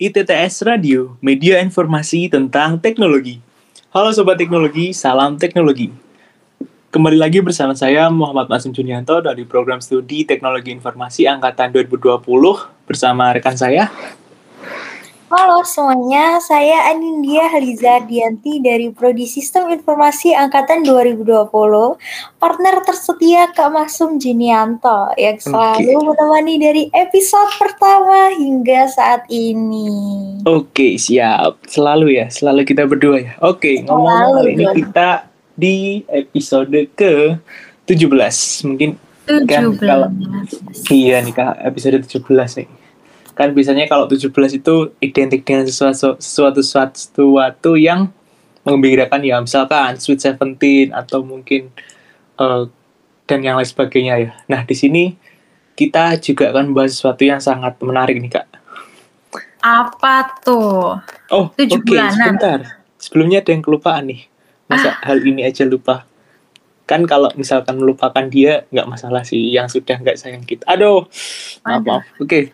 ITTS Radio, media informasi tentang teknologi. Halo Sobat Teknologi, salam teknologi. Kembali lagi bersama saya Muhammad Masum Junianto dari program studi Teknologi Informasi Angkatan 2020 bersama rekan saya Halo semuanya, saya Anindya Haliza Dianti dari Prodi Sistem Informasi Angkatan 2020, partner tersetia Kak Masum Junianto yang selalu okay. menemani dari episode pertama hingga saat ini. Oke, okay, siap. Selalu ya, selalu kita berdua ya. Oke, okay, ngomong-ngomong ini kita di episode ke 17. Mungkin 17. kan kalau Iya nih Kak, episode 17 nih kan biasanya kalau 17 itu identik dengan sesuatu sesuatu sesuatu yang mengembirakan ya misalkan Sweet Seventeen atau mungkin uh, dan yang lain sebagainya ya. Nah di sini kita juga akan bahas sesuatu yang sangat menarik nih kak. Apa tuh? Oh oke okay, sebentar. Sebelumnya ada yang kelupaan nih. Masa ah. hal ini aja lupa? Kan kalau misalkan melupakan dia nggak masalah sih. Yang sudah nggak sayang kita. Aduh, maaf maaf. Oke, okay.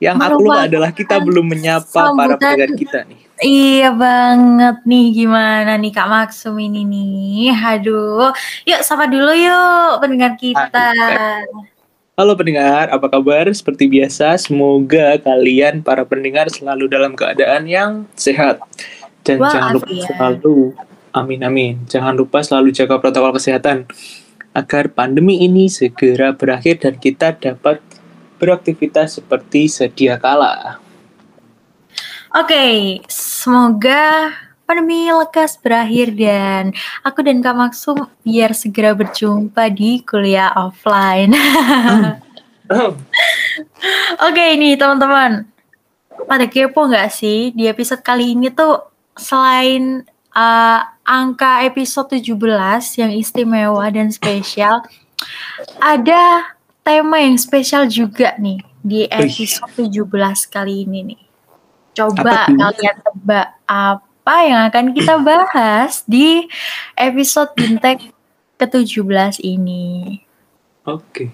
Yang aku lupa adalah kita belum menyapa para pendengar kita nih. Iya banget nih gimana nih Kak Maksum ini nih. Aduh, yuk sapa dulu yuk pendengar kita. Halo pendengar, apa kabar? Seperti biasa, semoga kalian para pendengar selalu dalam keadaan yang sehat. Dan Wah, jangan lupa ya. selalu amin amin. Jangan lupa selalu jaga protokol kesehatan agar pandemi ini segera berakhir dan kita dapat beraktivitas seperti sedia kala. Oke, okay, semoga pandemi lekas berakhir dan aku dan Kak Maksum biar segera berjumpa di kuliah offline. Oke okay, nih teman-teman, pada kepo nggak sih di episode kali ini tuh selain uh, angka episode 17 yang istimewa dan spesial, ada tema yang spesial juga nih di episode 17 kali ini nih. Coba kalian tebak apa yang akan kita bahas di episode Bintek ke-17 ini. Oke.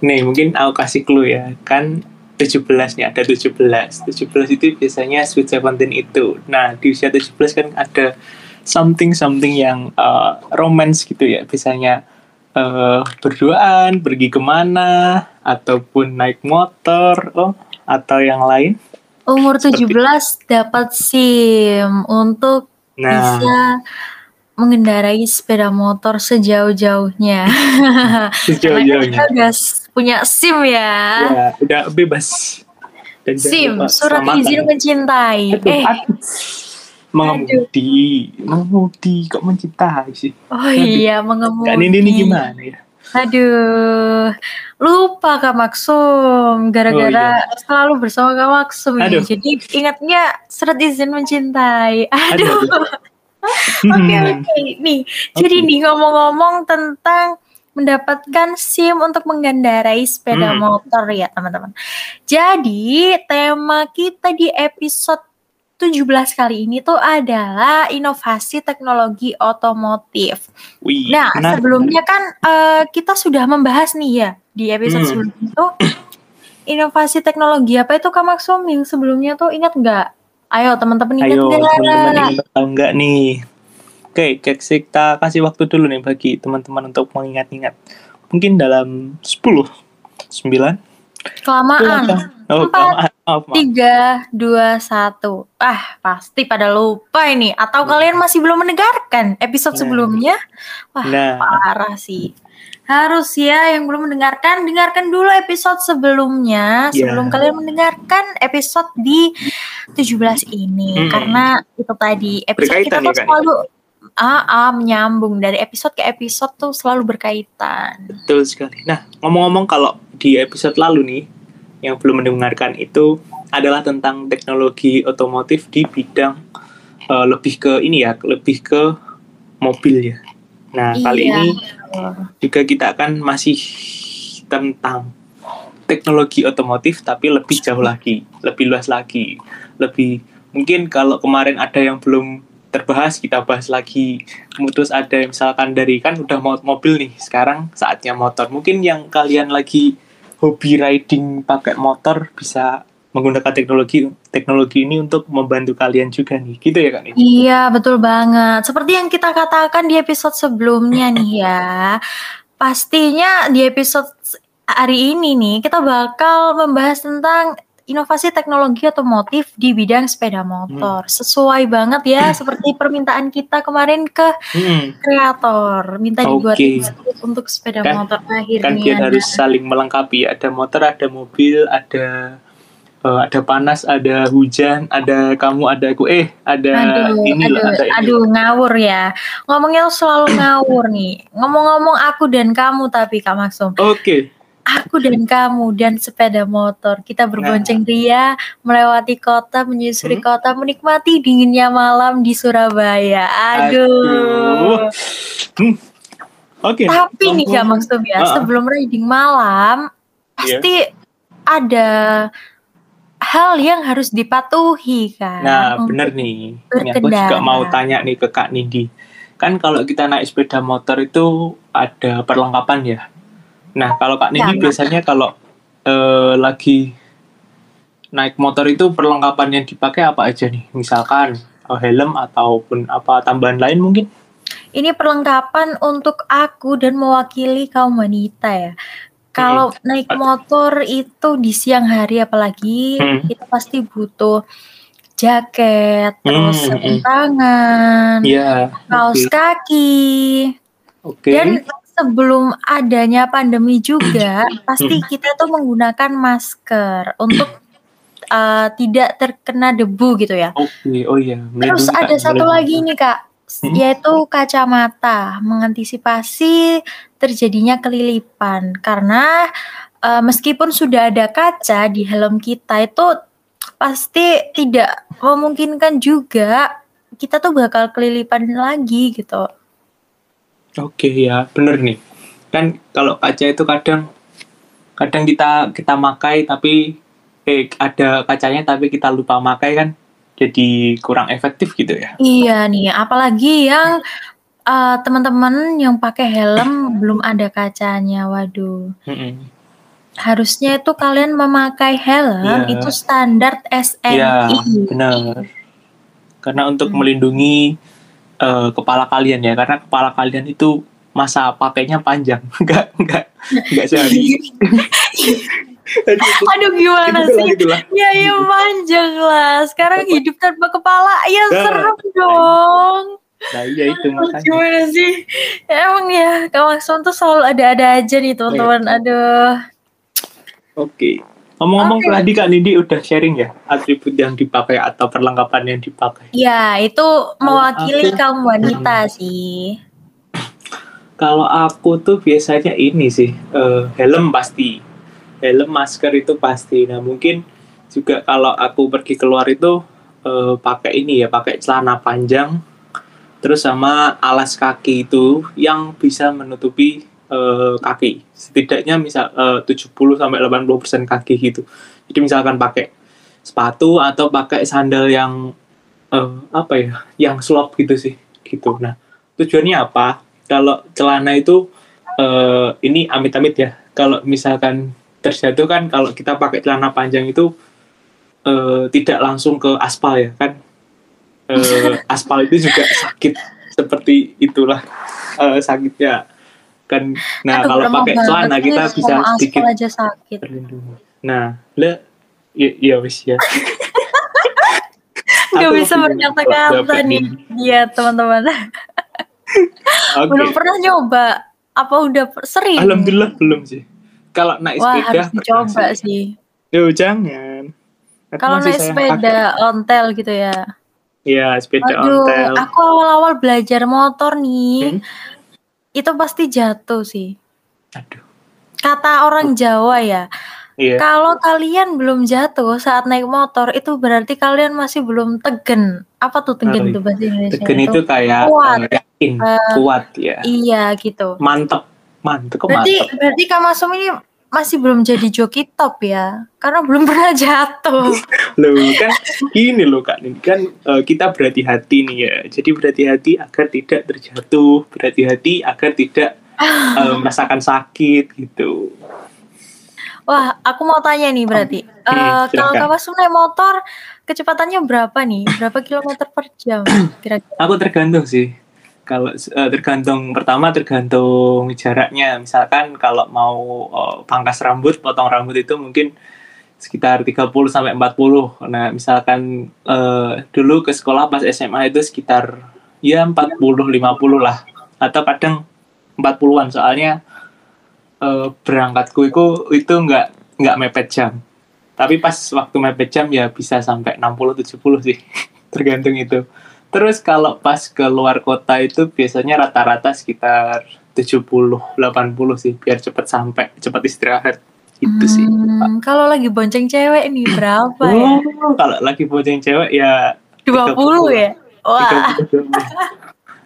Nih, mungkin aku kasih clue ya. Kan 17 nih, ada 17. 17 itu biasanya Sweet Seventeen itu. Nah, di usia 17 kan ada something-something yang uh, romance gitu ya. Biasanya uh, berduaan, pergi ke mana, ataupun naik motor, oh, atau yang lain? Umur Seperti 17 dapat SIM untuk nah. bisa mengendarai sepeda motor sejauh-jauhnya. Sejauh-jauhnya. Kita udah punya SIM ya. Ya, udah bebas. Dan SIM, surat izin mencintai. Aduh, eh. Aduh mengemudi. Mengemudi. Kok mencintai sih? Oh iya mengemudi kan ini, ini gimana ya? Aduh lupa kak Maksum. Gara-gara oh, iya. selalu bersama kak Maksum ya. jadi ingatnya surat izin mencintai. Aduh. Oke oke. Nih jadi nih ngomong-ngomong tentang mendapatkan SIM untuk mengendarai sepeda hmm. motor ya teman-teman. Jadi tema kita di episode 17 kali ini tuh adalah inovasi teknologi otomotif. Wih, nah, benar. sebelumnya kan uh, kita sudah membahas nih ya di episode hmm. sebelumnya itu inovasi teknologi apa itu Kak Maksum yang sebelumnya tuh ingat nggak? Ayo teman-teman ingat Ayo, teman-teman ingat enggak nih? Oke, kita kasih waktu dulu nih bagi teman-teman untuk mengingat-ingat. Mungkin dalam 10, 9, Kelamaan. Oh, Empat, tiga, dua, satu. Ah, pasti pada lupa ini. Atau kalian masih belum mendengarkan episode nah. sebelumnya? Wah, nah. parah sih. Harus ya yang belum mendengarkan, dengarkan dulu episode sebelumnya yeah. sebelum kalian mendengarkan episode di 17 ini. Hmm. Karena itu tadi episode Berkaitan kita tuh ya, selalu ah, ah menyambung dari episode ke episode tuh selalu berkaitan. Betul sekali. Nah, ngomong-ngomong kalau di episode lalu nih yang belum mendengarkan itu adalah tentang teknologi otomotif di bidang uh, lebih ke ini ya, lebih ke mobil ya. Nah, iya. kali ini juga kita akan masih tentang teknologi otomotif tapi lebih jauh lagi, lebih luas lagi, lebih mungkin kalau kemarin ada yang belum terbahas kita bahas lagi terus ada misalkan dari kan udah mau mobil nih sekarang saatnya motor mungkin yang kalian lagi hobi riding pakai motor bisa menggunakan teknologi teknologi ini untuk membantu kalian juga nih. Gitu ya kak iya betul banget. Seperti yang kita katakan di episode sebelumnya nih ya pastinya di episode hari ini nih kita bakal membahas tentang inovasi teknologi otomotif di bidang sepeda motor. Hmm. Sesuai banget ya seperti permintaan kita kemarin ke hmm. kreator, minta dibuat okay. untuk sepeda kan, motor akhirnya. Kan biar harus saling melengkapi, ada motor, ada mobil, ada uh, ada panas, ada hujan, ada kamu, ada aku, eh ada aduh, ini aduh, ada ini. Aduh, ngawur ya. Ngomongnya selalu ngawur nih. Ngomong-ngomong aku dan kamu tapi Kak Maksum. Oke. Okay Aku dan kamu dan sepeda motor. Kita berbonceng nah. ria melewati kota, menyusuri hmm? kota, menikmati dinginnya malam di Surabaya. Aduh. Aduh. Hmm. Oke. Okay. Tapi nih Kak Maksum ya, uh -uh. sebelum riding malam pasti yeah. ada hal yang harus dipatuhi kan. Nah, bener nih. Ini aku juga mau tanya nih ke Kak Nindi. Kan kalau kita naik sepeda motor itu ada perlengkapan ya Nah, kalau Kak Nini ya, biasanya kalau uh, lagi naik motor itu perlengkapan yang dipakai apa aja nih? Misalkan uh, helm ataupun apa tambahan lain mungkin? Ini perlengkapan untuk aku dan mewakili kaum wanita ya. Kalau hmm. naik motor itu di siang hari apalagi hmm. kita pasti butuh jaket, terus hmm. sarung tangan, yeah, kaos okay. kaki, okay. dan sebelum adanya pandemi juga pasti hmm. kita tuh menggunakan masker untuk uh, tidak terkena debu gitu ya. Oke, okay. oh iya. Terus ada satu lagi nih kak, hmm? yaitu kacamata mengantisipasi terjadinya kelilipan karena uh, meskipun sudah ada kaca di helm kita itu pasti tidak memungkinkan juga kita tuh bakal kelilipan lagi gitu. Oke ya, bener nih. Kan kalau kaca itu kadang kadang kita kita makai tapi eh ada kacanya tapi kita lupa makai kan jadi kurang efektif gitu ya. Iya nih, apalagi yang uh, teman-teman yang pakai helm belum ada kacanya. Waduh. Mm -mm. Harusnya itu kalian memakai helm yeah. itu standar SNI. Iya, benar. Karena untuk hmm. melindungi uh, kepala kalian ya karena kepala kalian itu masa pakainya panjang enggak enggak enggak sehari Aduh gimana gitu sih? Gitu lah, Ya ya panjang lah. Sekarang Apa? hidup tanpa kepala ya nah, serem dong. Nah iya itu makanya. Gimana sih? Ya, emang ya kawasan tuh selalu ada-ada aja nih teman-teman. Iya. Aduh. Oke. Okay. Ngomong-ngomong okay. tadi Kak Nindi udah sharing ya atribut yang dipakai atau perlengkapan yang dipakai. Ya, itu mewakili aku, kaum wanita hmm. sih. Kalau aku tuh biasanya ini sih, uh, helm pasti. Helm, masker itu pasti. Nah, mungkin juga kalau aku pergi keluar itu uh, pakai ini ya, pakai celana panjang terus sama alas kaki itu yang bisa menutupi uh, kaki. Setidaknya misal eh, uh, 70 sampai 80% kaki gitu. Jadi misalkan pakai sepatu atau pakai sandal yang uh, apa ya, yang slop gitu sih, gitu. Nah, tujuannya apa? Kalau celana itu uh, ini amit-amit ya. Kalau misalkan terjatuh kan kalau kita pakai celana panjang itu uh, tidak langsung ke aspal ya kan. Uh, aspal itu juga sakit seperti itulah uh, sakitnya kan. Nah Aduh, kalau pakai celana kita bisa sedikit aja sakit. nah le ya, ya wis ya. Nggak bisa berkata-kata nih dia teman-teman. Okay. belum pernah nyoba. Apa udah sering? Alhamdulillah belum sih. Kalau naik Wah, sepeda harus dicoba sih. Yo, jangan. Kalau naik sepeda pakai. ontel gitu ya. Iya, sepeda Aduh, ontel. Aku awal-awal belajar motor nih. Hmm? Itu pasti jatuh sih. Aduh. Kata orang Jawa ya. Iya. Kalau kalian belum jatuh saat naik motor itu berarti kalian masih belum tegen. Apa tuh tegen oh, itu bahasa Indonesia? Tegen itu, kayak kuat, uh, yakin, uh, kuat ya. Iya gitu. Mantep, mantep. Kok berarti mantep? berarti Kak Masum ini masih belum jadi joki top ya karena belum pernah jatuh loh kan ini loh kak kan uh, kita berhati-hati nih ya jadi berhati-hati agar tidak terjatuh berhati-hati agar tidak uh, merasakan sakit gitu Wah, aku mau tanya nih berarti. Hmm, Eh, kalau Masum naik motor, kecepatannya berapa nih? Berapa kilometer per jam? Kira-kira. Aku tergantung sih. Kalau eh, tergantung pertama tergantung jaraknya. Misalkan kalau mau eh, pangkas rambut, potong rambut itu mungkin sekitar 30 sampai 40. Nah, misalkan eh, dulu ke sekolah pas SMA itu sekitar ya 40 50 lah. Atau kadang 40-an soalnya eh, berangkatku itu itu nggak nggak mepet jam. Tapi pas waktu mepet jam ya bisa sampai 60 70 sih. Tergantung itu. Terus kalau pas ke luar kota itu biasanya rata-rata sekitar 70 80 sih biar cepat sampai, cepat istirahat. Itu sih. Hmm, kalau lagi bonceng cewek nih berapa ya? Oh, kalau lagi bonceng cewek ya 20 ya? Wah, 30.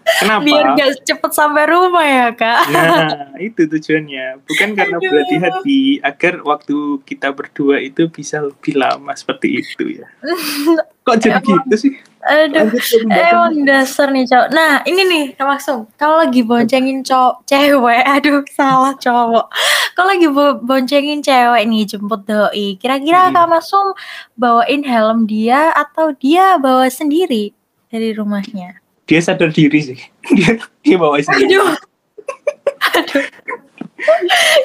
Kenapa? biar gak cepet sampai rumah ya kak? Nah, itu tujuannya. Bukan karena Aduh. berhati-hati, agar waktu kita berdua itu bisa lebih lama seperti itu ya. Kok jadi gitu sih? Aduh, emang dasar nih cowok. Nah ini nih Kak Maksum, kalau lagi boncengin cowok cewek, aduh salah cowok. Kalau lagi bo- boncengin cewek nih jemput doi, kira-kira Hmm. Kak Maksum bawain helm dia atau dia bawa sendiri dari rumahnya? Dia sadar diri sih. Dia, dia bawa sendiri. Aduh. Aduh.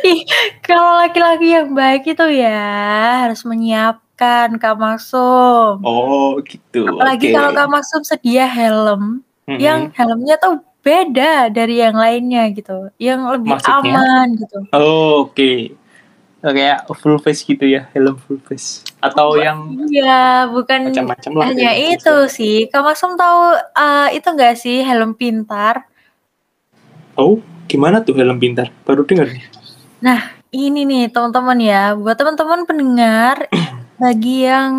Ih, kalau laki-laki yang baik itu ya harus menyiapkan Kak Maksum. Oh, gitu. Apalagi Oke. kalau Kak Maksum sedia helm, Mm-mm. yang helmnya tuh beda dari yang lainnya gitu, yang lebih Maksudnya? aman gitu. Oh, Oke. Kayak full face gitu ya, helm full face. Atau yang Iya, bukan macam-macam lah. hanya itu sih. Kak Maksum tahu eh, itu enggak sih helm pintar? Oh, gimana tuh helm pintar? Baru dengar nih. Ini nih teman-teman ya, buat teman-teman pendengar bagi yang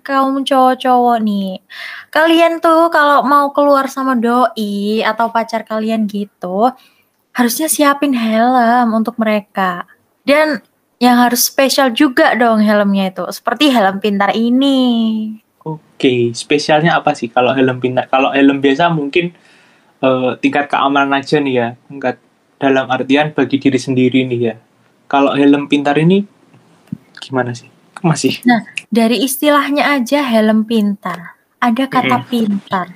kaum cowok-cowok nih. Kalian tuh kalau mau keluar sama doi atau pacar kalian gitu, harusnya siapin helm untuk mereka. Dan yang harus spesial juga dong helmnya itu, seperti helm pintar ini. Oke, spesialnya apa sih kalau helm pintar? Kalau helm biasa mungkin eh, tingkat keamanan aja nih ya. Tingkat dalam artian bagi diri sendiri nih ya. Kalau helm pintar ini gimana sih? Masih. Dari istilahnya aja helm pintar. Ada kata pintar.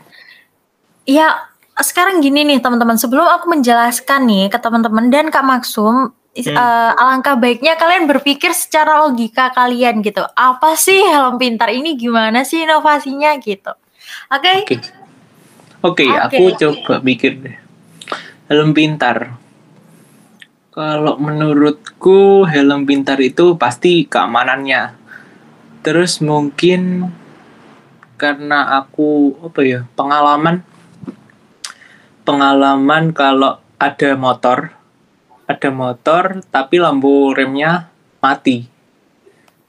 Ya, sekarang gini nih teman-teman, sebelum aku menjelaskan nih ke teman-teman dan Kak Maksum, Hmm. eh, alangkah baiknya kalian berpikir secara logika kalian gitu. Apa sih helm pintar ini? Gimana sih inovasinya gitu? Oke? Oke. Oke, Oke. aku coba pikir deh. Helm pintar. Kalau menurutku helm pintar itu pasti keamanannya. Terus mungkin karena aku apa ya pengalaman pengalaman kalau ada motor ada motor tapi lampu remnya mati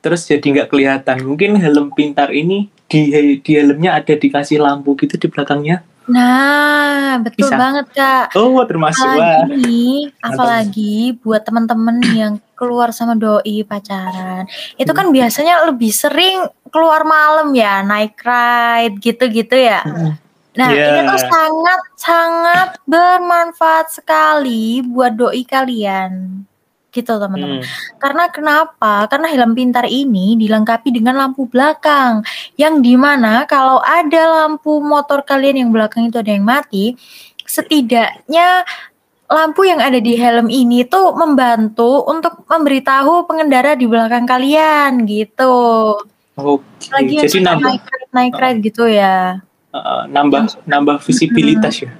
terus jadi nggak kelihatan mungkin helm pintar ini di di helmnya ada dikasih lampu gitu di belakangnya Nah, betul Bisa. banget Kak. oh termasuk apalagi nih, apalagi buat teman-teman yang keluar sama doi pacaran, itu Hmm. kan biasanya lebih sering keluar malam ya, naik ride gitu-gitu ya. Nah, Iya. ini tuh sangat sangat bermanfaat sekali buat doi kalian. Gitu, teman-teman. Hmm. Karena kenapa? Karena helm pintar ini dilengkapi dengan lampu belakang yang di mana kalau ada lampu motor kalian yang belakang itu ada yang mati, setidaknya lampu yang ada di helm ini tuh membantu untuk memberitahu pengendara di belakang kalian gitu. oke Lagi yang jadi nambah naik ride, naik ride gitu ya. Uh, nambah nambah visibilitas ya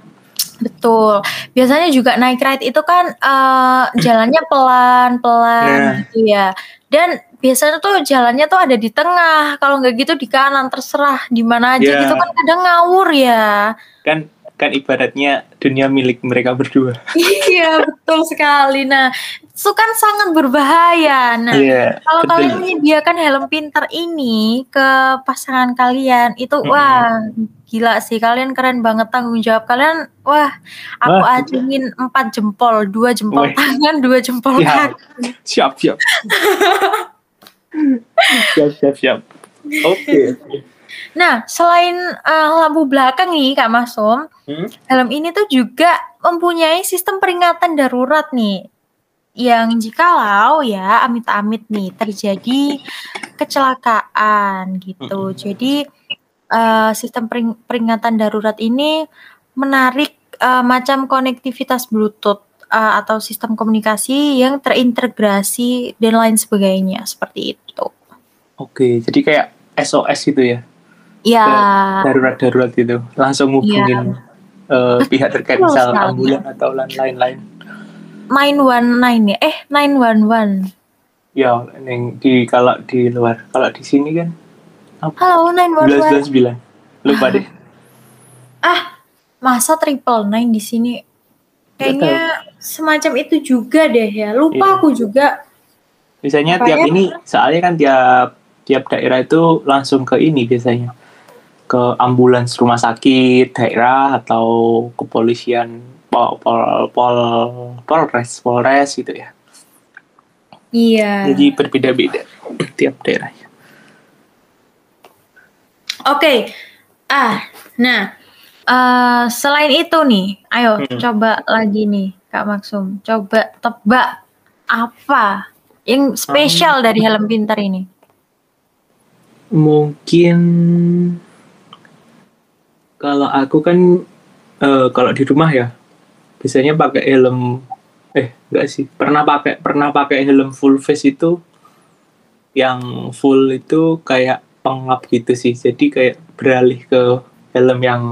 Betul. Biasanya juga naik ride itu kan eh, jalannya pelan-pelan Nah. gitu ya. Dan biasanya tuh jalannya tuh ada di tengah. Kalau nggak gitu di kanan terserah di mana aja Ya. gitu kan kadang ngawur ya. kan kan ibaratnya dunia milik mereka berdua iya, betul sekali. Nah, itu kan sangat berbahaya. Nah, iya kalau betul. kalian menyediakan helm pintar ini ke pasangan kalian, itu Mm-mm. wah gila sih kalian keren banget tanggung jawab kalian. Wah, aku Wah. acungin empat jempol, dua jempol Wih. tangan, dua jempol Ya. kaki. siap siap siap siap siap oke oke. Nah, selain eh, lampu belakang nih Kak Masum, Hmm? helm ini tuh juga mempunyai sistem peringatan darurat nih. yang jikalau ya amit-amit nih terjadi kecelakaan gitu. Jadi uh, sistem pering peringatan darurat ini menarik uh, macam konektivitas Bluetooth uh, atau sistem komunikasi yang terintegrasi dan lain sebagainya seperti itu. Oke, jadi kayak SOS gitu ya? Iya. Darurat-darurat itu langsung hubungin ya. uh, pihak terkait misal ambulan atau lain-lain. 919 ya? Eh 911 ya neng di kalau di luar. Kalau di sini kan apa? halo 911 bilang lupa deh. Ah masa triple nine di sini? Kayaknya semacam itu juga deh ya. Lupa iya. aku juga. Biasanya tiap ini soalnya kan tiap tiap daerah itu langsung ke ini biasanya ke ambulans rumah sakit daerah atau kepolisian pol pol pol polres polres gitu ya iya jadi berbeda-beda tiap daerahnya oke okay. ah nah uh, selain itu nih ayo hmm. coba lagi nih kak Maksum coba tebak apa yang spesial hmm. dari helm pintar ini mungkin kalau aku kan uh, kalau di rumah ya biasanya pakai helm. Eh enggak sih. Pernah pakai pernah pakai helm full face itu yang full itu kayak pengap gitu sih. Jadi kayak beralih ke helm yang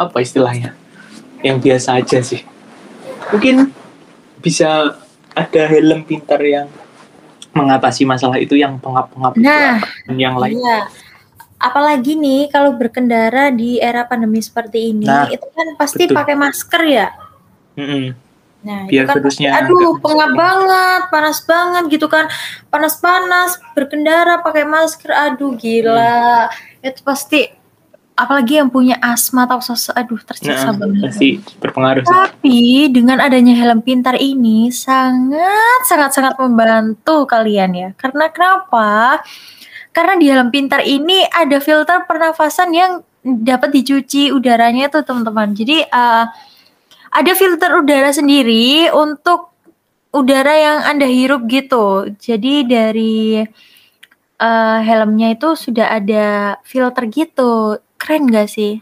apa istilahnya yang biasa aja sih. Mungkin bisa ada helm pintar yang mengatasi masalah itu yang pengap-pengap nah, itu yang lain. iya apalagi nih kalau berkendara di era pandemi seperti ini nah, itu kan pasti pakai masker ya Mm-hmm. Nah, Biar itu kan virusnya aduh pengap banget, panas banget gitu kan. Panas-panas berkendara pakai masker, aduh gila. Hmm. Itu pasti apalagi yang punya asma atau sesuatu aduh tersiksa nah, banget. Pasti berpengaruh. Tapi dengan adanya helm pintar ini sangat sangat sangat membantu kalian ya. Karena kenapa? Karena di helm pintar ini ada filter pernafasan yang dapat dicuci udaranya tuh teman-teman. Jadi uh, ada filter udara sendiri untuk udara yang Anda hirup gitu. Jadi dari uh, helmnya itu sudah ada filter gitu. Keren gak sih?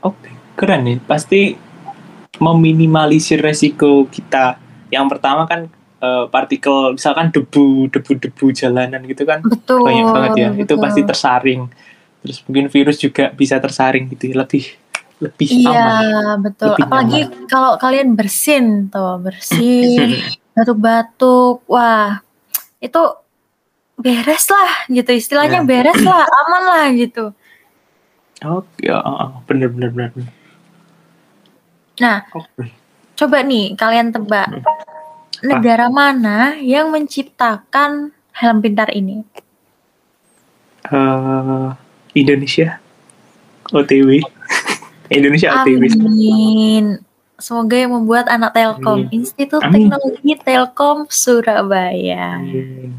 Oke, keren nih. Pasti meminimalisir resiko kita. Yang pertama kan uh, partikel misalkan debu debu-debu jalanan gitu kan betul, banyak banget ya. Betul. Itu pasti tersaring. Terus mungkin virus juga bisa tersaring gitu. Ya. Lebih lebih iya, aman. betul. Lebih Apalagi nyaman. kalau kalian bersin tuh, bersin, batuk-batuk, wah itu beres lah gitu istilahnya ya. beres lah, aman lah gitu. Oh ya, bener bener bener. Nah, okay. coba nih kalian tebak hmm. Negara mana yang menciptakan helm pintar ini? Uh, Indonesia, OTW. Indonesia aktivis. Amin. Semoga yang membuat anak Telkom, Amin. Institut Amin. Teknologi Telkom Surabaya. Amin.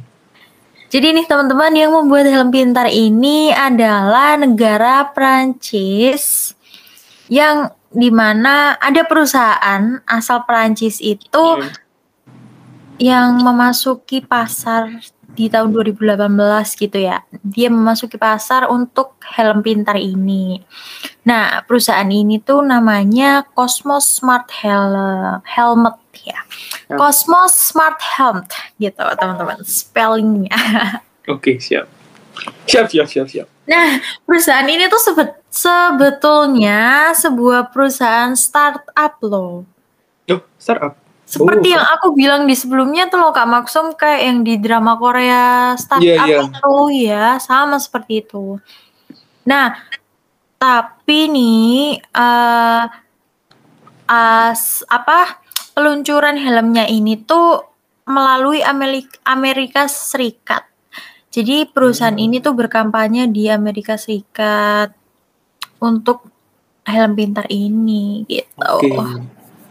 Jadi nih teman-teman yang membuat helm pintar ini adalah negara Prancis yang di mana ada perusahaan asal Prancis itu hmm. Yang memasuki pasar di tahun 2018 gitu ya. Dia memasuki pasar untuk helm pintar ini. Nah, perusahaan ini tuh namanya Cosmos Smart Helm Helmet ya. ya. Cosmos Smart Helmet gitu, teman-teman. Spellingnya. Oke, siap. Siap, siap, siap, siap. Nah, perusahaan ini tuh sebet sebetulnya sebuah perusahaan startup loh. Oh, startup seperti oh. yang aku bilang di sebelumnya tuh loh Kak Maksum kayak yang di drama Korea startup yeah, yeah. itu ya sama seperti itu. Nah, tapi nih uh, as apa peluncuran helmnya ini tuh melalui Amerika, Amerika Serikat. Jadi perusahaan hmm. ini tuh berkampanye di Amerika Serikat untuk helm pintar ini gitu. Okay.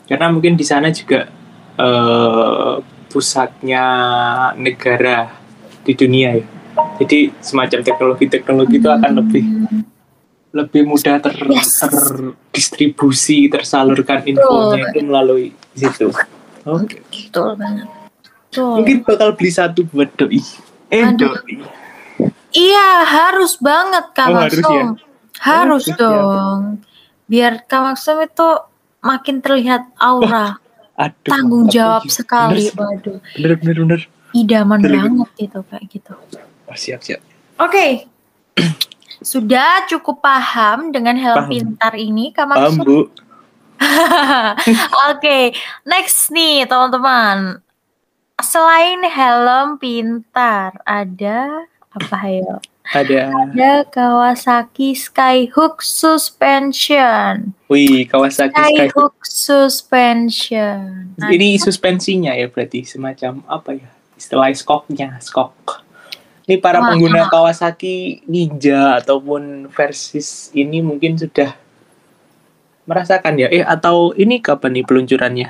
Karena mungkin di sana juga uh, pusatnya negara di dunia ya. Jadi semacam teknologi-teknologi itu akan lebih lebih mudah ter, yes. terdistribusi, tersalurkan infonya itu melalui situ. Oke. Betul banget. Betul. Mungkin bakal beli satu buat doi. Eh, Aduh. doi. Iya, harus banget Kak Oh, harus ya? Harus Harus ya. dong. Biar Kak Maksum itu makin terlihat aura Aduh. tanggung jawab Bener sekali. sih. Waduh, Bener, bener, bener. idaman Betul. banget itu kayak gitu. Oh, siap, siap. Oke. Sudah cukup paham dengan helm Paham. pintar ini Paham? Bu. Oke, next nih teman-teman. Selain helm pintar, ada apa ya? Ada. Ada Kawasaki Skyhook Suspension. Wih, Kawasaki Skyhook. Skyhook Suspension. Nah, Ini suspensinya ya berarti semacam apa ya? Istilah skoknya, skok. Ini para Wah, pengguna. Kawasaki Ninja ataupun versis ini mungkin sudah merasakan ya. Eh atau ini kapan nih peluncurannya?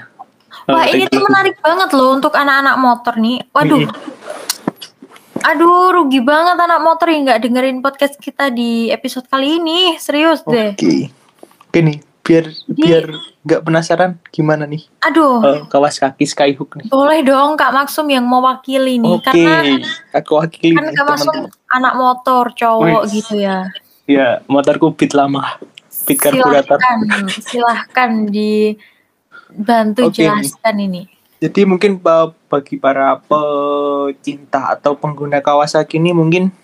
Wah Eh, ini tuh menarik banget loh untuk anak-anak motor nih. Waduh. Aduh, rugi banget anak motor yang nggak dengerin podcast kita di episode kali ini. Serius deh. Oke. Oke nih, biar biar nggak penasaran gimana nih Aduh, eh, Kawasaki Skyhook nih. boleh dong Kak Maksum yang mewakili nih. Oke, Karena aku wakili kan nih, Kak Maksum anak motor cowok Wih. gitu ya. Ya, motorku beat lama. Beat karburator. Silahkan, silahkan dibantu Oke. jelaskan ini. Jadi mungkin ba- bagi para pecinta atau pengguna Kawasaki ini mungkin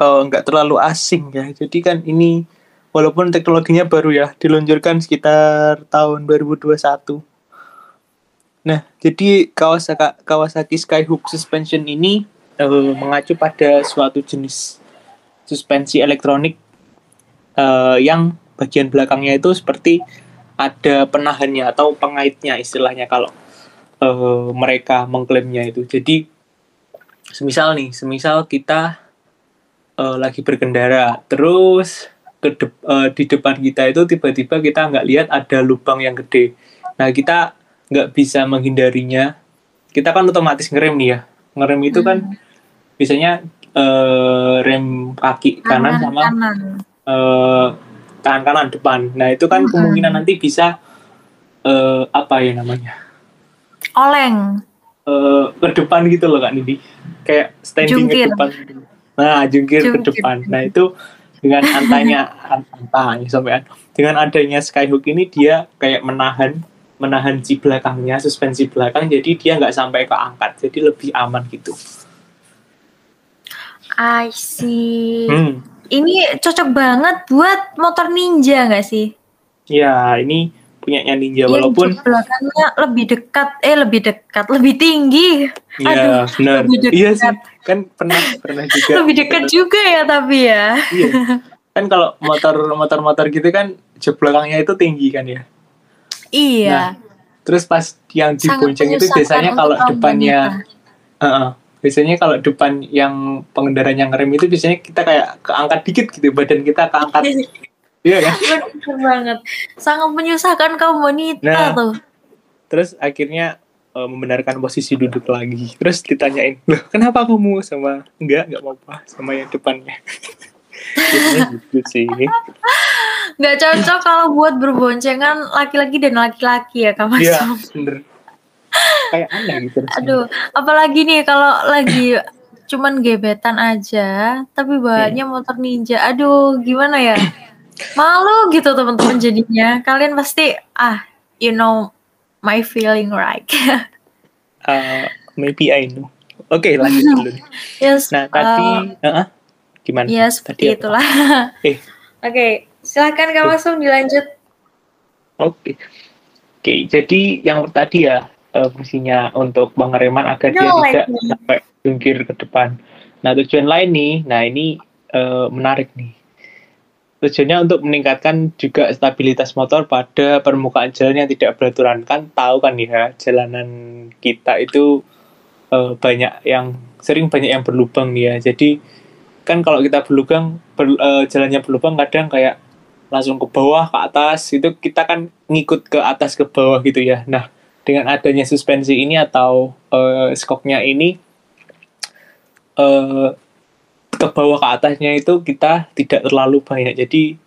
eh, nggak terlalu asing ya. Jadi kan ini walaupun teknologinya baru ya, diluncurkan sekitar tahun 2021. Nah, jadi Kawasaki, Kawasaki Skyhook Suspension ini eh, mengacu pada suatu jenis suspensi elektronik eh, yang bagian belakangnya itu seperti ada penahannya atau pengaitnya istilahnya kalau eh, mereka mengklaimnya itu. Jadi semisal nih, semisal kita eh, lagi berkendara, terus ke dep- eh, di depan kita itu tiba-tiba kita nggak lihat ada lubang yang gede. Nah kita nggak bisa menghindarinya. Kita kan otomatis ngerem nih ya. Ngerem itu kan biasanya eh, rem kaki kanan sama kanan. eh tangan kanan depan. Nah itu kan Hmm. kemungkinan nanti bisa eh apa ya namanya Oleng. eh ke depan gitu loh kak Nidi, kayak standing Jungkir. ke depan. gitu. Nah jungkir, ke Jungkir. depan. Nah itu dengan antanya antanya sampai dengan adanya skyhook ini dia kayak menahan menahan si belakangnya suspensi belakang jadi dia nggak sampai keangkat jadi lebih aman gitu. I see. Hmm. Ini cocok banget buat motor ninja nggak sih? Ya ini punyanya ninja Yang walaupun belakangnya lebih dekat, eh lebih dekat, lebih tinggi. Iya, benar. Iya sih. Kan pernah pernah juga. Lebih dekat juga ya tapi ya. Iya. Kan kalau motor motor-motor gitu kan jok belakangnya itu tinggi kan ya. Iya. Terus pas yang Sangat dibonceng itu biasanya kalau depannya wanita. Heeh. biasanya kalau depan yang pengendaranya ngerem itu biasanya kita kayak keangkat dikit gitu badan kita keangkat. Iya kan? Bener banget. Sangat menyusahkan kaum wanita Nah. tuh. Terus akhirnya eh, membenarkan posisi duduk lagi. Terus ditanyain, "Loh, kenapa kamu sama enggak enggak apa-apa sama yang depannya?" Gitu sih. Nggak cocok kalau buat berboncengan laki-laki dan laki-laki ya Kak Mas. Iya, bener. Kayak aneh gitu. Aduh, apalagi nih kalau lagi cuman gebetan aja, tapi bahannya Hmm. motor ninja. Aduh, gimana ya? Malu gitu teman-teman jadinya. Kalian pasti ah, you know my feeling right. Uh, maybe I know. Oke, lanjut dulu. yes. Nah, tadi uh, uh, gimana? ya Tadi seperti apa? itulah. Eh. Oke, silakan Kak langsung dilanjut. Oke. Oke, jadi yang tadi ya eh, fungsinya untuk pengereman agar dia No, tidak like- sampai jungkir ke depan. Nah, tujuan lain nih, nah ini eh, menarik nih. Tujuannya untuk meningkatkan juga stabilitas motor pada permukaan jalan yang tidak beraturan. Kan tahu kan ya, jalanan kita itu eh, banyak yang sering banyak yang berlubang nih ya. Jadi kan kalau kita berlubang ber- eh, jalannya berlubang kadang kayak langsung ke bawah ke atas itu kita kan ngikut ke atas ke bawah gitu ya. Nah, dengan adanya suspensi ini atau eh, skoknya ini eh ke bawah ke atasnya itu kita tidak terlalu banyak. Jadi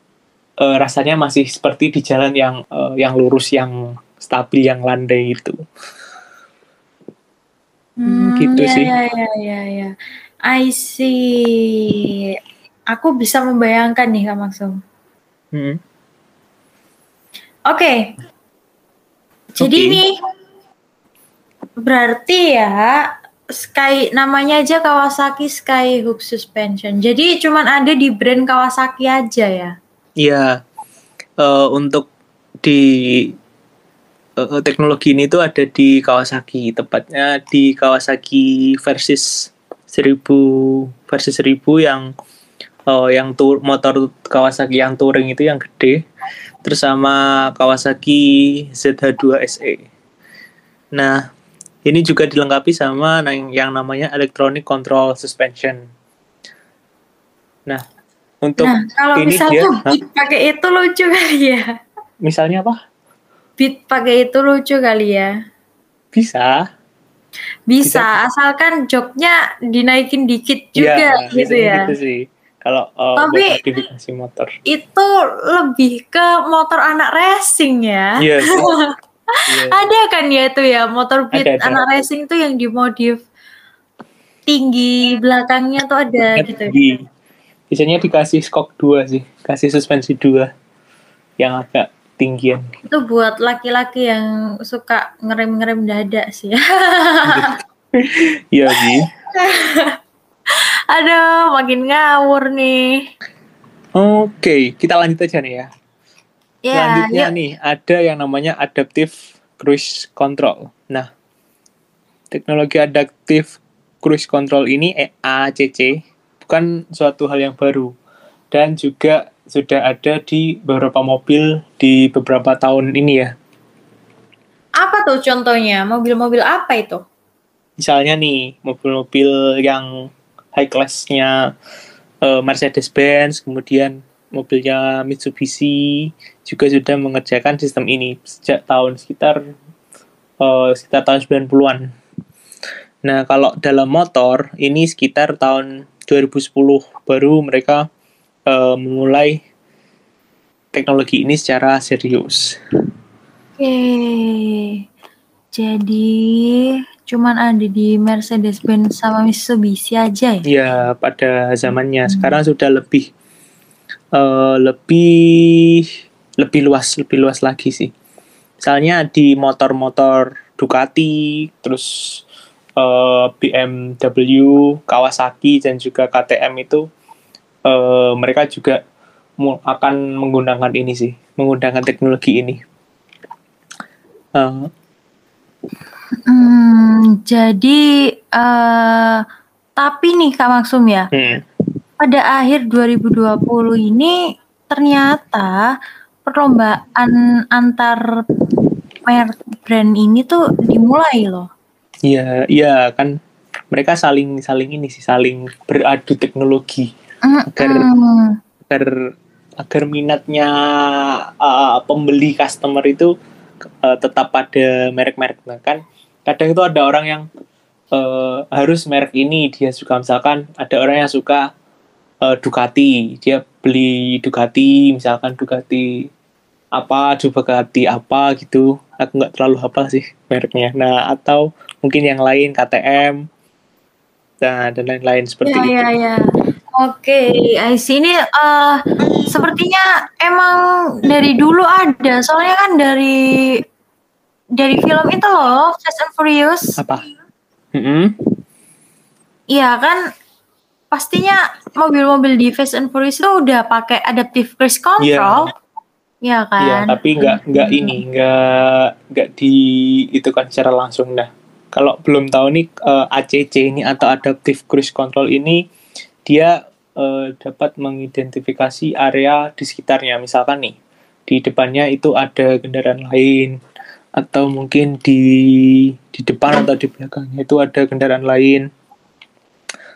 eh, rasanya masih seperti di jalan yang eh, yang lurus yang stabil yang landai itu. Hmm, gitu ya, sih. ya, ya, ya, ya. I see. Aku bisa membayangkan nih Kak Maksum. Hmm. Oke. Jadi Oke. nih berarti ya Sky namanya aja Kawasaki Skyhook Suspension. Jadi cuman ada di brand Kawasaki aja ya. Iya, eh, untuk di eh, teknologi ini tuh ada di Kawasaki, tepatnya di Kawasaki versus 1000 versus 1000 yang eh, yang tur motor Kawasaki yang touring itu yang gede, terus sama Kawasaki ZH2 SE. Nah, ini juga dilengkapi sama yang, namanya electronic control suspension. Nah, untuk Nah, kalau ini misalnya dia- beat pakai itu lucu kali ya. misalnya apa? Beat pakai itu lucu kali ya. Bisa. Bisa, asalkan joknya dinaikin dikit juga Iya, gitu ya. Gitu sih. Kalau uh, Tapi- buat motor. Itu lebih ke motor anak racing ya. Iya. Iya. Ada kan ya itu ya motor beat Ada, ada. anak racing tuh yang dimodif tinggi belakangnya tuh ada gitu. Di, biasanya dikasih skok 2 sih. Kasih suspensi 2 yang agak tinggian. Itu buat laki-laki yang suka ngerem-ngerem dada sih. Iya sih. Aduh, makin ngawur nih. Oke, kita lanjut aja nih ya. Ya, Selanjutnya yuk. nih ada yang namanya adaptive cruise control. Nah, teknologi adaptive cruise control ini eh, ACC bukan suatu hal yang baru dan juga sudah ada di beberapa mobil di beberapa tahun ini ya. Apa tuh contohnya? Mobil-mobil apa itu? Misalnya nih mobil-mobil yang high class-nya eh, Mercedes-Benz, kemudian mobilnya Mitsubishi juga sudah mengerjakan sistem ini sejak tahun sekitar eh, sekitar tahun 90-an. Nah, kalau dalam motor ini sekitar tahun 2010 baru mereka eh, memulai teknologi ini secara serius. Oke. Jadi cuman ada di Mercedes-Benz sama Mitsubishi aja ya? Ya, pada zamannya sekarang sudah lebih eh, lebih lebih luas, lebih luas lagi sih. Misalnya di motor-motor Ducati, terus eh, BMW, Kawasaki dan juga KTM itu eh, mereka juga akan menggunakan ini sih, menggunakan teknologi ini. Eh, Hmm, jadi eh tapi nih Kak Maksum ya, hmm, pada akhir 2020 ini ternyata perlombaan antar merek brand ini tuh dimulai loh. Iya, iya kan mereka saling saling ini sih saling beradu teknologi agar Mm-mm. agar agar minatnya uh, pembeli customer itu uh, tetap pada merek-merek nah, kan kadang itu ada orang yang uh, harus merek ini dia suka misalkan ada orang yang suka uh, Ducati dia beli Ducati misalkan Ducati apa Ducati apa gitu aku nggak terlalu hafal sih mereknya nah atau mungkin yang lain KTM nah, dan lain-lain seperti Ya, itu ya, ya. Oke, see. Ini eh, sepertinya emang dari dulu ada. Soalnya kan dari dari film itu loh, Fast and Furious. apa Mm-mm. Iya kan, pastinya mobil-mobil di Fast and Furious itu udah pakai adaptive cruise control. Iya kan? Iya, tapi nggak nggak ini, nggak nggak di itu kan secara langsung dah. Kalau belum tahu nih eh, ACC ini atau Adaptive Cruise Control ini dia eh, dapat mengidentifikasi area di sekitarnya. Misalkan nih di depannya itu ada kendaraan lain atau mungkin di di depan atau di belakangnya itu ada kendaraan lain.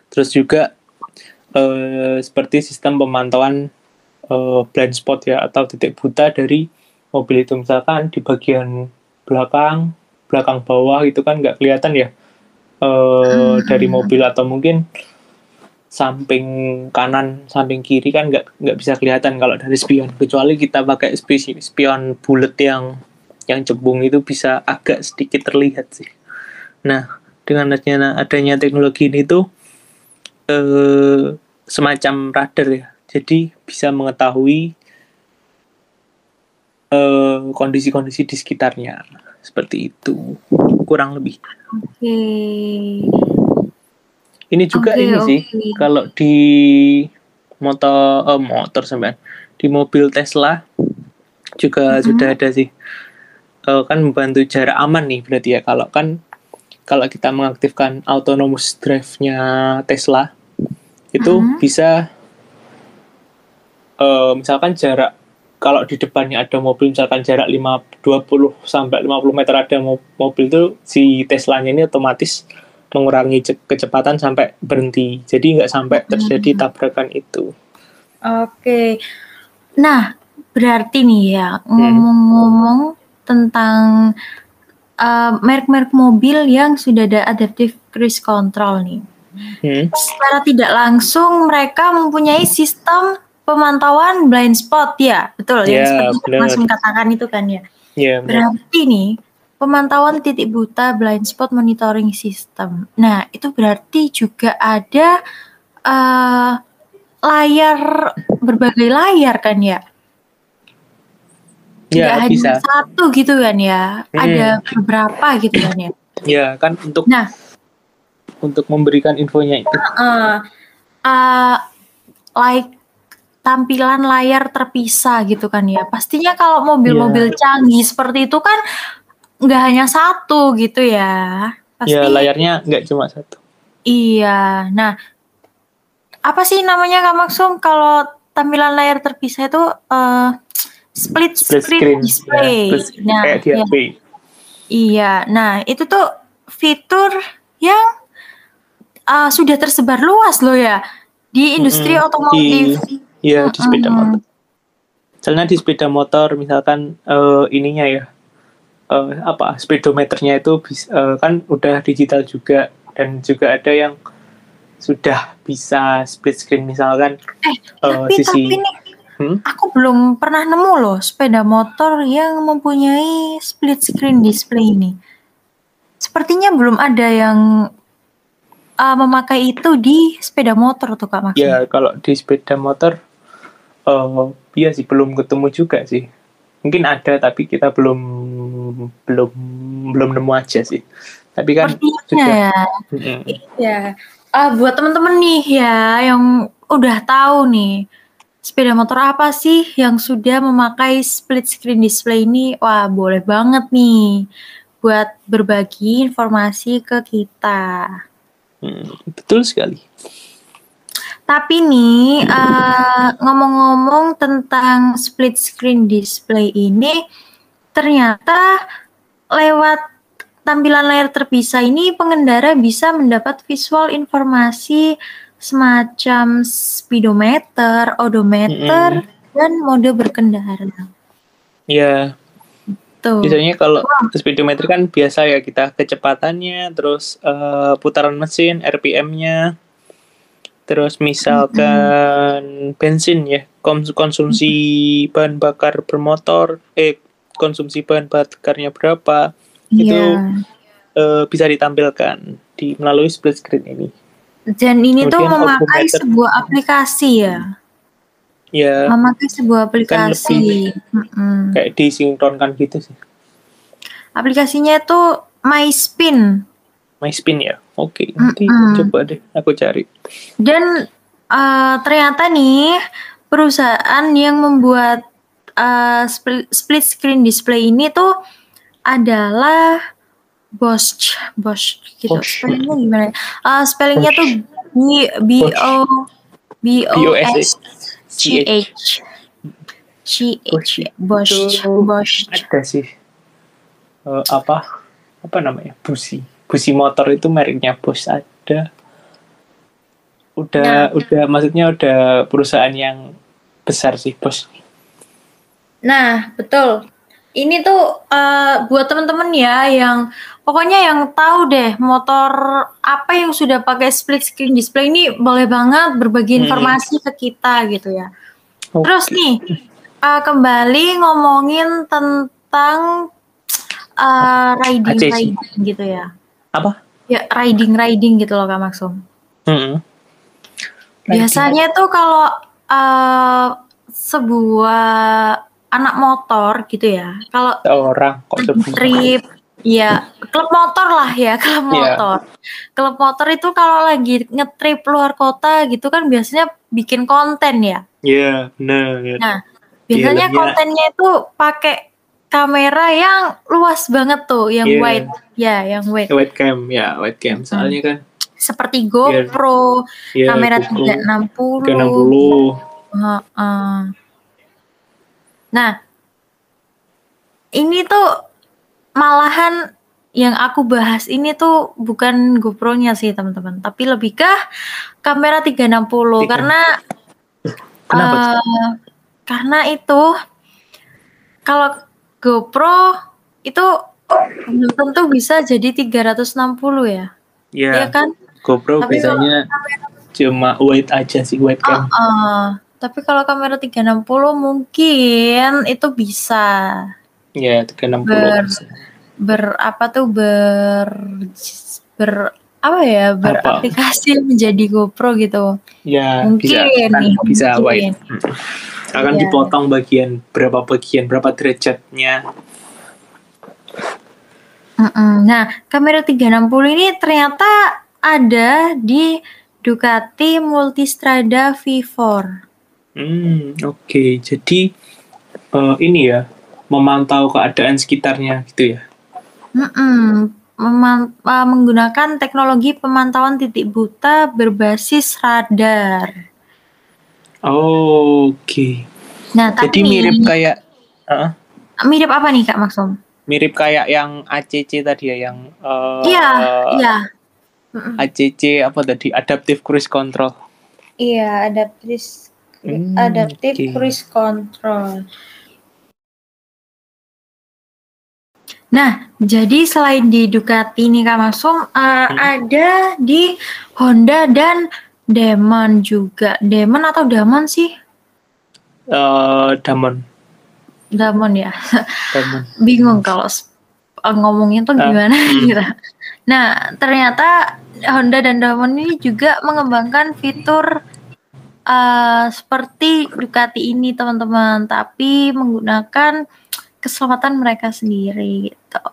Terus juga eh, seperti sistem pemantauan eh, blind spot ya atau titik buta dari mobil itu. Misalkan di bagian belakang belakang bawah itu kan nggak kelihatan ya eh, dari mobil. Atau mungkin samping kanan samping kiri kan nggak nggak bisa kelihatan kalau dari spion. Kecuali kita pakai spi- spion bulat yang yang cebung itu bisa agak sedikit terlihat sih. Nah, dengan adanya, adanya teknologi ini tuh eh, semacam radar ya. Jadi bisa mengetahui eh, kondisi-kondisi di sekitarnya. Seperti itu. Kurang lebih. Oke. Ini juga Oke, ini sih oke. kalau di motor eh, motor sampean di mobil Tesla juga Mhm. sudah ada sih. Eh, kan membantu jarak aman nih berarti ya kalau kan kalau kita mengaktifkan autonomous drive-nya Tesla itu Mhm. bisa eh, misalkan jarak kalau di depannya ada mobil misalkan jarak 5 20 sampai 50 meter ada mo- mobil itu si Teslanya ini otomatis mengurangi ce- kecepatan sampai berhenti. Jadi nggak sampai terjadi tabrakan itu. Oke. Nah, berarti nih ya Hmm. ngomong-ngomong tentang eh, merek-merek mobil yang sudah ada adaptive cruise control nih. Hmm. Secara tidak langsung mereka mempunyai sistem pemantauan blind spot ya, betul Ya, yang seperti benar. Mas katakan itu kan ya. Ya, benar. Berarti nih pemantauan titik buta blind spot monitoring system. Nah, itu berarti juga ada eh, layar berbagai layar kan ya? Tidak ya hanya bisa. satu gitu kan ya? Hmm. Ada beberapa gitu kan ya? Ya kan untuk Nah, untuk memberikan infonya itu. eh eh, like tampilan layar terpisah gitu kan ya. Pastinya kalau mobil-mobil Iya. canggih seperti itu kan nggak hanya satu gitu ya. Pasti Ya layarnya nggak cuma satu. iya. Nah, apa sih namanya Kak Maksum kalau tampilan layar terpisah itu eh, split, Split screen, screen. display. Ya, split- nah, kayak iya. Iya, nah itu tuh fitur yang uh, sudah tersebar luas loh ya di industri Mm-mm. otomotif. Iya di sepeda Mm-mm. motor. Misalnya di sepeda motor misalkan eh, ininya ya eh, apa speedometernya itu bis- eh, kan udah digital juga dan juga ada yang sudah bisa split screen misalkan Eh, eh, tapi sisi tapi nih, Hmm? aku belum pernah nemu loh sepeda motor yang mempunyai split screen display ini. Sepertinya belum ada yang uh, memakai itu di sepeda motor tuh Kak Maksum. ya kalau di sepeda motor eh iya sih belum ketemu juga sih mungkin ada tapi kita belum belum belum nemu aja sih tapi kan Sepertinya sudah ya. Mm-mm. Ya, ah buat temen-temen nih ya yang udah tahu nih sepeda motor apa sih yang sudah memakai split screen display ini, wah boleh banget nih buat berbagi informasi ke kita. Hmm, betul sekali. Tapi nih eh, ngomong-ngomong tentang split screen display ini, ternyata lewat tampilan layar terpisah ini pengendara bisa mendapat visual informasi semacam speedometer, odometer, dan mode berkendara. ya Tuh. biasanya kalau speedometer kan biasa ya kita kecepatannya terus eh, putaran mesin RPM-nya terus misalkan bensin ya kons- konsumsi bahan bakar bermotor eh konsumsi bahan bakarnya berapa itu Iya. eh, bisa ditampilkan di melalui split screen ini Dan ini tuh Kemudian memakai odometer. sebuah aplikasi ya, ya memakai sebuah aplikasi. Mm-mm. kayak disinkronkan gitu sih Aplikasinya itu MySpin. MySpin ya oke nanti Mm-mm. coba deh aku cari Dan eh, ternyata nih perusahaan yang membuat eh, split, split screen display ini tuh adalah Bosch, Bosch gitu. Bosch. Spellingnya gimana? Eh, spellingnya tuh B B O B O S C H. C H. Bosch. Bosch. ada sih. Eh, apa? Apa namanya? Busi. Busi motor itu mereknya Bosch. Ada. Udah udah maksudnya udah perusahaan yang besar sih Bosch. Nah, betul. Ini tuh eh, buat temen-temen ya yang pokoknya yang tahu deh motor apa yang sudah pakai split screen display ini boleh banget berbagi Hmm. informasi ke kita gitu ya. Oke. Terus nih eh, kembali ngomongin tentang uh, riding ACC. riding gitu ya. Apa? Ya riding riding gitu loh Kak Maksum. Mm-mm. Biasanya tuh kalau uh, sebuah anak motor gitu ya. Kalau orang trip ya klub motor lah ya klub Iya. motor klub motor itu kalau lagi ngetrip luar kota gitu kan biasanya bikin konten ya Iya, benar. Nah, biasanya Filmnya- kontennya itu pakai kamera yang luas banget tuh yang Iya. wide ya yang wide Webcam, ya webcam. Soalnya kan seperti GoPro ya, kamera GoPro 360 360. Heeh. Nah, ini tuh malahan yang aku bahas ini tuh bukan GoPro-nya sih teman-teman, tapi lebih ke kamera 360 Tiga- karena Kenapa? eh, karena itu kalau GoPro itu belum tentu bisa jadi 360 ya. ya, Iya kan? GoPro Tapi biasanya cuma wide aja sih webcam. Heeh. Tapi kalau kamera 360 mungkin itu bisa Ya, 360. Ber- ber apa tuh ber ber apa ya beraplikasi menjadi GoPro gitu. Ya, Mungkin bisa kan nih, bisa mungkin. wide. Mm. Akan Iya. dipotong bagian berapa bagian, berapa derajatnya. Nah, kamera 360 ini ternyata ada di Ducati Multistrada V4. Hmm, oke. Jadi eh, ini ya, memantau keadaan sekitarnya gitu ya. Mm-mm. Meman- uh, menggunakan teknologi pemantauan titik buta berbasis radar. Oke. Nah, tapi Jadi mirip kayak Heeh. mirip apa nih Kak Maksum? mirip kayak yang ACC tadi ya, yang eh, Iya, iya. Mm-mm. ACC apa tadi? Adaptive Cruise Control. Iya, adaptive Hmm, adaptive oke. cruise control. Nah, jadi selain di Ducati nih Kak Masum, uh, Hmm. ada di Honda dan Demon juga. Demon atau Damon sih? Eh, Damon. Damon ya. Damon. Bingung kalau uh, ngomongin tuh gimana hmm. gitu. Nah, ternyata Honda dan Damon ini juga mengembangkan fitur uh, seperti Ducati ini teman-teman, tapi menggunakan keselamatan mereka sendiri gitu.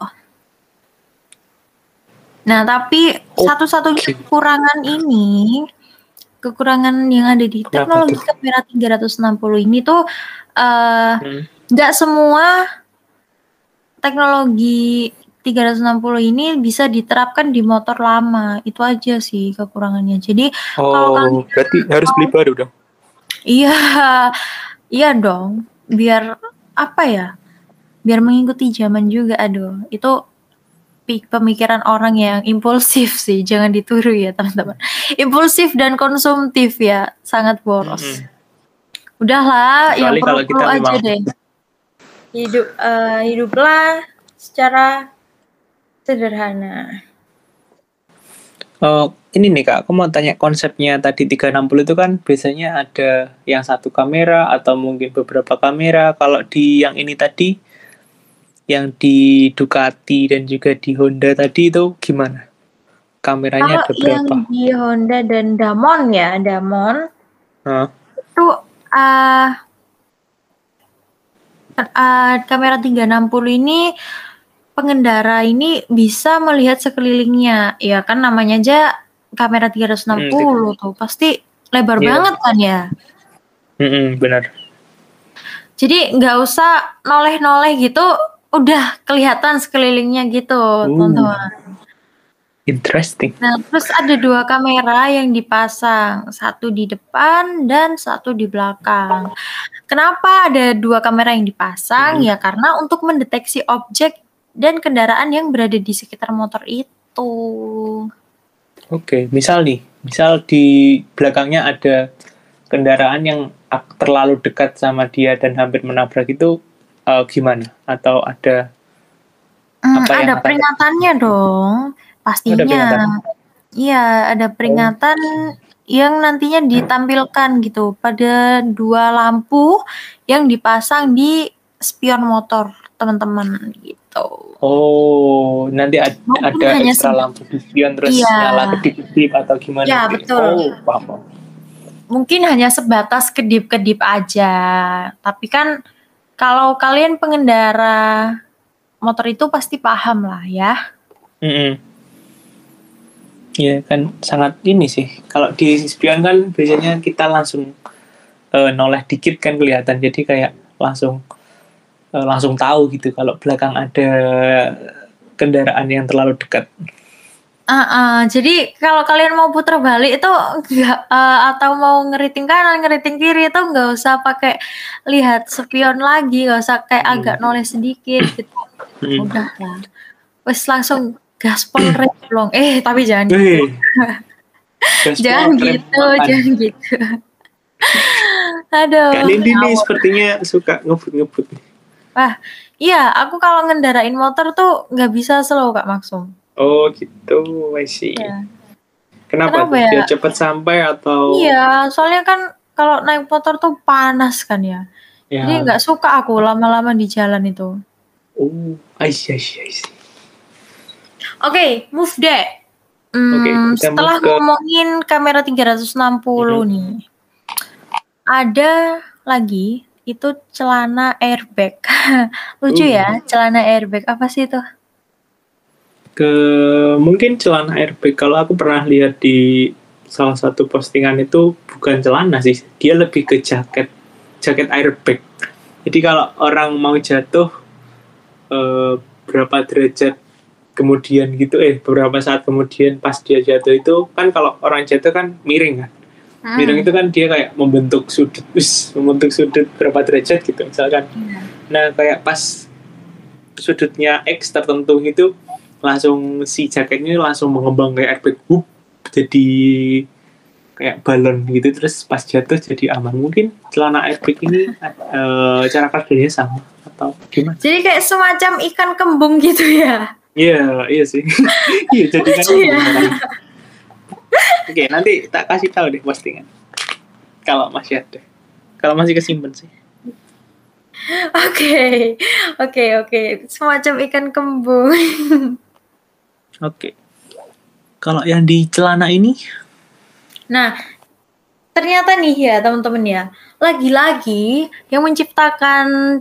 Nah, tapi Oke. satu-satunya kekurangan ini, kekurangan yang ada di teknologi kamera 360 ini tuh eh Hmm. semua teknologi 360 ini bisa diterapkan di motor lama. Itu aja sih kekurangannya. Jadi Kalau kan- Oh, berarti harus beli baru dong. iya, iya dong. Biar apa ya? Biar mengikuti zaman juga. Aduh, itu pemikiran orang yang impulsif sih. Jangan ditiru ya teman-teman. Impulsif dan konsumtif ya, sangat boros. Mm-mm. Udahlah, yang Kecuali kalau perlu kita aja memang- deh. Hidup eh, hiduplah secara sederhana. Oh, ini nih Kak, aku mau tanya konsepnya tadi 360 itu kan biasanya ada yang satu kamera atau mungkin beberapa kamera. Kalau di yang ini tadi, yang di Ducati dan juga di Honda tadi itu gimana? Kameranya ada Kalau berapa? yang di Honda dan Damon ya, Damon Hah? itu eh eh, kamera 360 ini pengendara ini bisa melihat sekelilingnya. Ya kan namanya aja kamera 360 tuh. Pasti lebar Iya. banget kan ya. Mm-mm, benar. Jadi nggak usah noleh-noleh gitu, udah kelihatan sekelilingnya gitu, teman-teman. Interesting. Nah, terus ada dua kamera yang dipasang, satu di depan dan satu di belakang. Kenapa ada dua kamera yang dipasang? Hmm. Ya karena untuk mendeteksi objek dan kendaraan yang berada di sekitar motor itu. Oke, misal nih, misal di belakangnya ada kendaraan yang terlalu dekat sama dia dan hampir menabrak itu eh, gimana? Atau ada Hmm, Apa yang ada akan- peringatannya dong, pastinya. Iya, ada peringatan yang nantinya ditampilkan gitu pada dua lampu yang dipasang di spion motor, teman-teman gitu. Gitu. Oh, nanti ada, ada ekstra lampu terus Iya. nyala kedip-kedip atau gimana? Iya, gitu? betul. Oh, paham. Mungkin hanya sebatas kedip-kedip aja. Tapi kan kalau kalian pengendara motor itu pasti paham lah ya. Mm-mm. Iya kan sangat ini sih. Kalau di spion kan biasanya kita langsung eh, noleh dikit kan kelihatan. Jadi kayak langsung eh, langsung tahu gitu kalau belakang ada kendaraan yang terlalu dekat. Ah, ah. jadi kalau kalian mau putar balik itu enggak eh, atau mau ngeriting kanan, ngeriting kiri itu nggak usah pakai lihat spion lagi, nggak usah kayak Hmm. agak noleh sedikit gitu. Mm. Udah lah. Wes langsung gaspol reblong. Eh, tapi jangan gitu. Gaspol, Jangan gitu, jangan gitu. Aduh. Kali ini sepertinya suka ngebut-ngebut. nih. Wah, iya, aku kalau ngendarain motor tuh nggak bisa slow Kak Maksum. Oh gitu, I see. Iya. Kenapa? Kenapa ya? Biar cepat sampai atau? Iya, soalnya kan kalau naik motor tuh panas kan ya. Ya. Jadi nggak suka aku lama-lama di jalan itu. Oh, I see, I see, I see. Oke, move deh. Hmm, Oke, kita setelah ke- ngomongin kamera 360 Mhm. nih. Ada lagi itu celana airbag. Lucu Uh. ya, celana airbag. Apa sih itu? ke mungkin celana airbag kalau aku pernah lihat di salah satu postingan itu bukan celana sih dia lebih ke jaket jaket airbag jadi kalau orang mau jatuh eh, berapa derajat kemudian gitu eh beberapa saat kemudian pas dia jatuh itu kan kalau orang jatuh kan miring kan Hmm. itu kan dia kayak membentuk sudut wis, membentuk sudut berapa derajat gitu misalkan Iya. Nah, kayak pas sudutnya X tertentu gitu, langsung si jaketnya langsung mengembang kayak airbag, Wup, jadi kayak balon gitu, terus pas jatuh jadi aman. Mungkin celana airbag ini eh, cara kerjanya sama atau gimana? Jadi kayak semacam ikan kembung gitu ya. Iya, iya sih. iya, jadi kan. Ya. Oke, nanti tak kasih tahu deh postingan. Kalau masih ada. Kalau masih kesimpan sih. Oke, oke, oke. Semacam ikan kembung. Oke. Kalau yang di celana ini, Nah, ternyata nih ya teman-teman ya, lagi-lagi yang menciptakan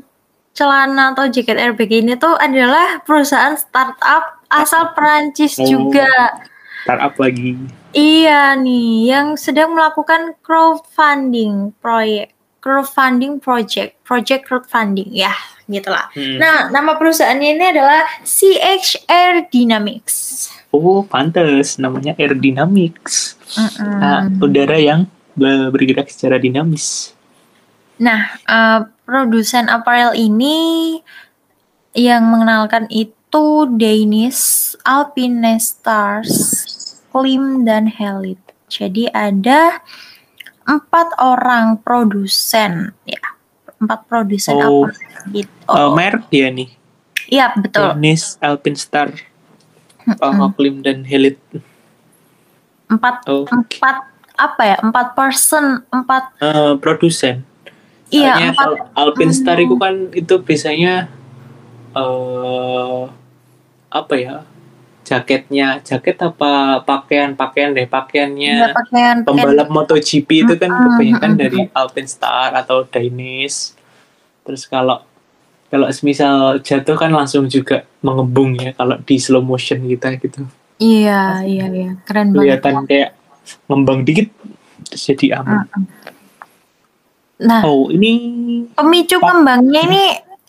celana atau jaket airbag ini tuh adalah perusahaan startup asal Perancis Oh. juga. Startup lagi. Iya nih, yang sedang melakukan crowdfunding proyek, crowdfunding project, project crowdfunding ya, gitulah. Hmm. Nah, nama perusahaannya ini adalah CHR Dynamics. Oh, pantes namanya aerodynamics. Mm-mm. Nah, udara yang be- bergerak secara dinamis. Nah, eh, produsen apparel ini yang mengenalkan itu Danish, Alpine Stars, Klim, dan Helit. Jadi ada empat orang produsen, ya, empat produsen Oh. apparel gitu. Eh, merek dia nih. Iya betul, Danish, Alpine Star, uh, Klim dan Helit. empat Oh, empat apa ya, empat person, empat eh, produsen. iya empat Al- Star Hmm. itu kan itu biasanya eh apa ya? Jaketnya, jaket apa pakaian-pakaian deh, pakaiannya. ya, pakaian pakaian pembalap MotoGP itu kan Mm-mm, kebanyakan mm-mm. dari Alpine Star atau Danish. Terus kalau kalau semisal jatuh kan langsung juga mengembung ya kalau di slow motion kita gitu. Iya, iya, iya, keren banget. Kelihatan kayak ngembang dikit terus jadi aman. Nah, Oh, ini pemicu kembangnya ini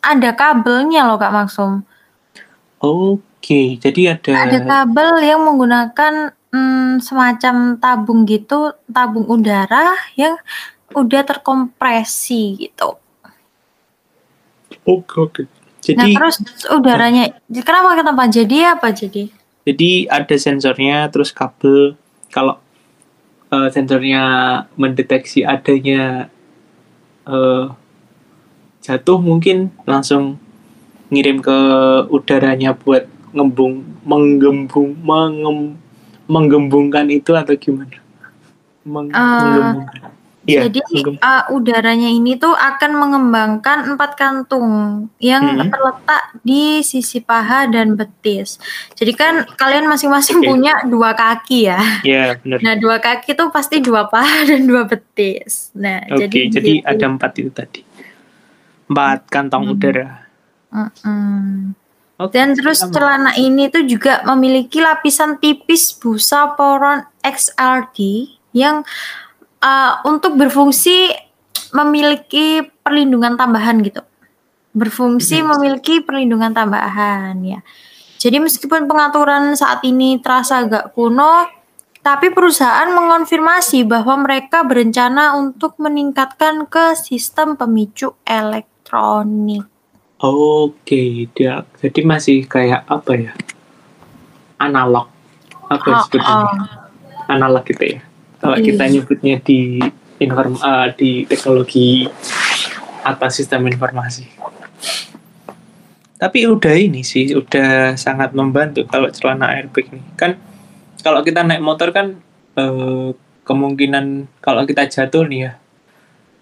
ada kabelnya loh Kak Maksum. oke. Jadi ada Ada kabel yang menggunakan mm, semacam tabung gitu, tabung udara yang udah terkompresi gitu. Oke, oke. Nah, Jadi terus udaranya kenapa kenapa jadi apa jadi? jadi ada sensornya terus kabel kalau eh, sensornya mendeteksi adanya eh, jatuh mungkin langsung ngirim ke udaranya buat ngembung menggembung mengem, menggembungkan itu atau gimana Meng- Eh, menggembungkan Iya, Jadi uh, udaranya ini tuh akan mengembangkan empat kantung yang Hmm. terletak di sisi paha dan betis. Jadi kan kalian masing-masing Oke. punya dua kaki ya. Ya, benar. Nah dua kaki tuh pasti dua paha dan dua betis. Nah Oke, jadi jadi gitu. ada empat itu tadi. Empat kantong Hmm. udara. Mm-mm. Oke, Dan terus sama. celana ini tuh juga memiliki lapisan tipis busa poron XRD yang uh, untuk berfungsi memiliki perlindungan tambahan gitu. Berfungsi Mhm. memiliki perlindungan tambahan ya. Jadi meskipun pengaturan saat ini terasa agak kuno, tapi perusahaan mengonfirmasi bahwa mereka berencana untuk meningkatkan ke sistem pemicu elektronik. Oke, dia jadi masih kayak apa ya? Analog. Apa ya Oh, sebutnya? oh. Analog gitu ya. Kalau Iya. kita nyebutnya di inform eh, di teknologi atas sistem informasi. Tapi udah ini sih, udah sangat membantu kalau celana airbag nih. Kan kalau kita naik motor kan eh, kemungkinan kalau kita jatuh nih ya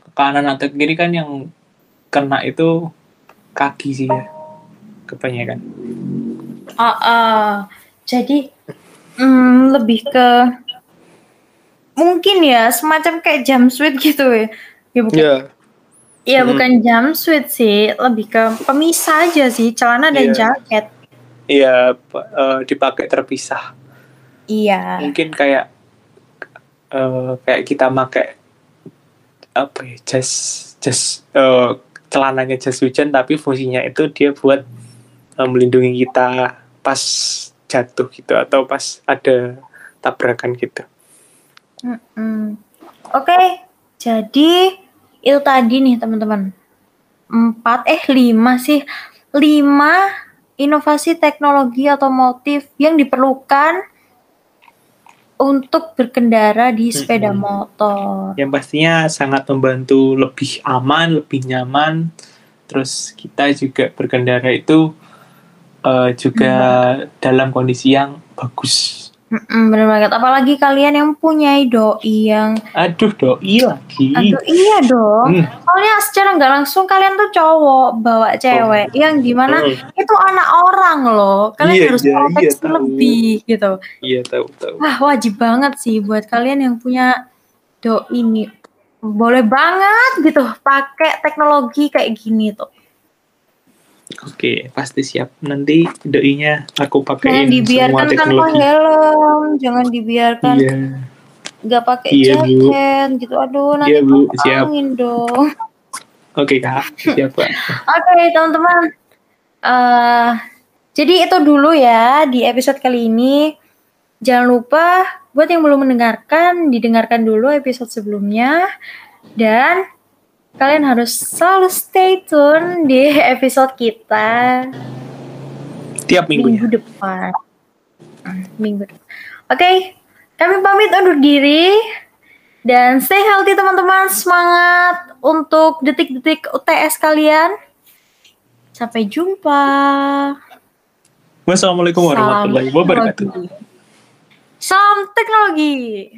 ke kanan atau ke kiri kan yang kena itu kaki sih ya kebanyakan. Ah, ah. jadi mm, lebih ke mungkin ya semacam kayak jumpsuit gitu ya. Ya bukan, Iya. ya, Hmm. bukan jumpsuit sih, lebih ke pemisah aja sih, celana dan Iya. jaket. Iya, pa- eh, dipakai terpisah. Iya. Mungkin kayak eh, kayak kita pakai apa ya, jas jas eh, celananya jas hujan tapi fungsinya itu dia buat eh, melindungi kita pas jatuh gitu atau pas ada tabrakan gitu. Mm-mm. Oke, jadi itu tadi nih teman-teman. Empat, eh lima sih. Lima inovasi teknologi otomotif yang diperlukan untuk berkendara di sepeda Mm-mm. motor. Yang pastinya sangat membantu lebih aman, lebih nyaman. Terus kita juga berkendara itu eh, juga dalam kondisi yang bagus. Mm-mm, bener banget. Apalagi kalian yang punya doi yang, Aduh, doi lagi. aduh iya dong. Hmm. Soalnya secara nggak langsung kalian tuh cowok bawa cewek yang di mana Hmm. itu anak orang loh. Kalian Iya, harus iya, proteksi iya, tahu. lebih gitu. Iya tahu tahu. Wah wajib banget sih buat kalian yang punya do ini. Boleh banget gitu pakai teknologi kayak gini tuh. Oke, pasti siap. Nanti doinya aku Jangan pakein semua dibiarkan tanpa helm, jangan dibiarkan Iya, nggak pakai Iya, Bu. jaket gitu. Aduh nanti Iya, Bu. Siap. angin dong. oke kak, siap kak. Oke teman-teman. Eh, jadi itu dulu ya di episode kali ini. Jangan lupa buat yang belum mendengarkan, didengarkan dulu episode sebelumnya. Dan kalian harus selalu stay tune di episode kita Tiap minggunya. minggu depan. Hmm, Minggu depan. Oke, kami pamit undur diri. Dan stay healthy teman-teman. Semangat untuk detik-detik UTS kalian. Sampai jumpa. Wassalamualaikum warahmatullahi wabarakatuh. Salam teknologi.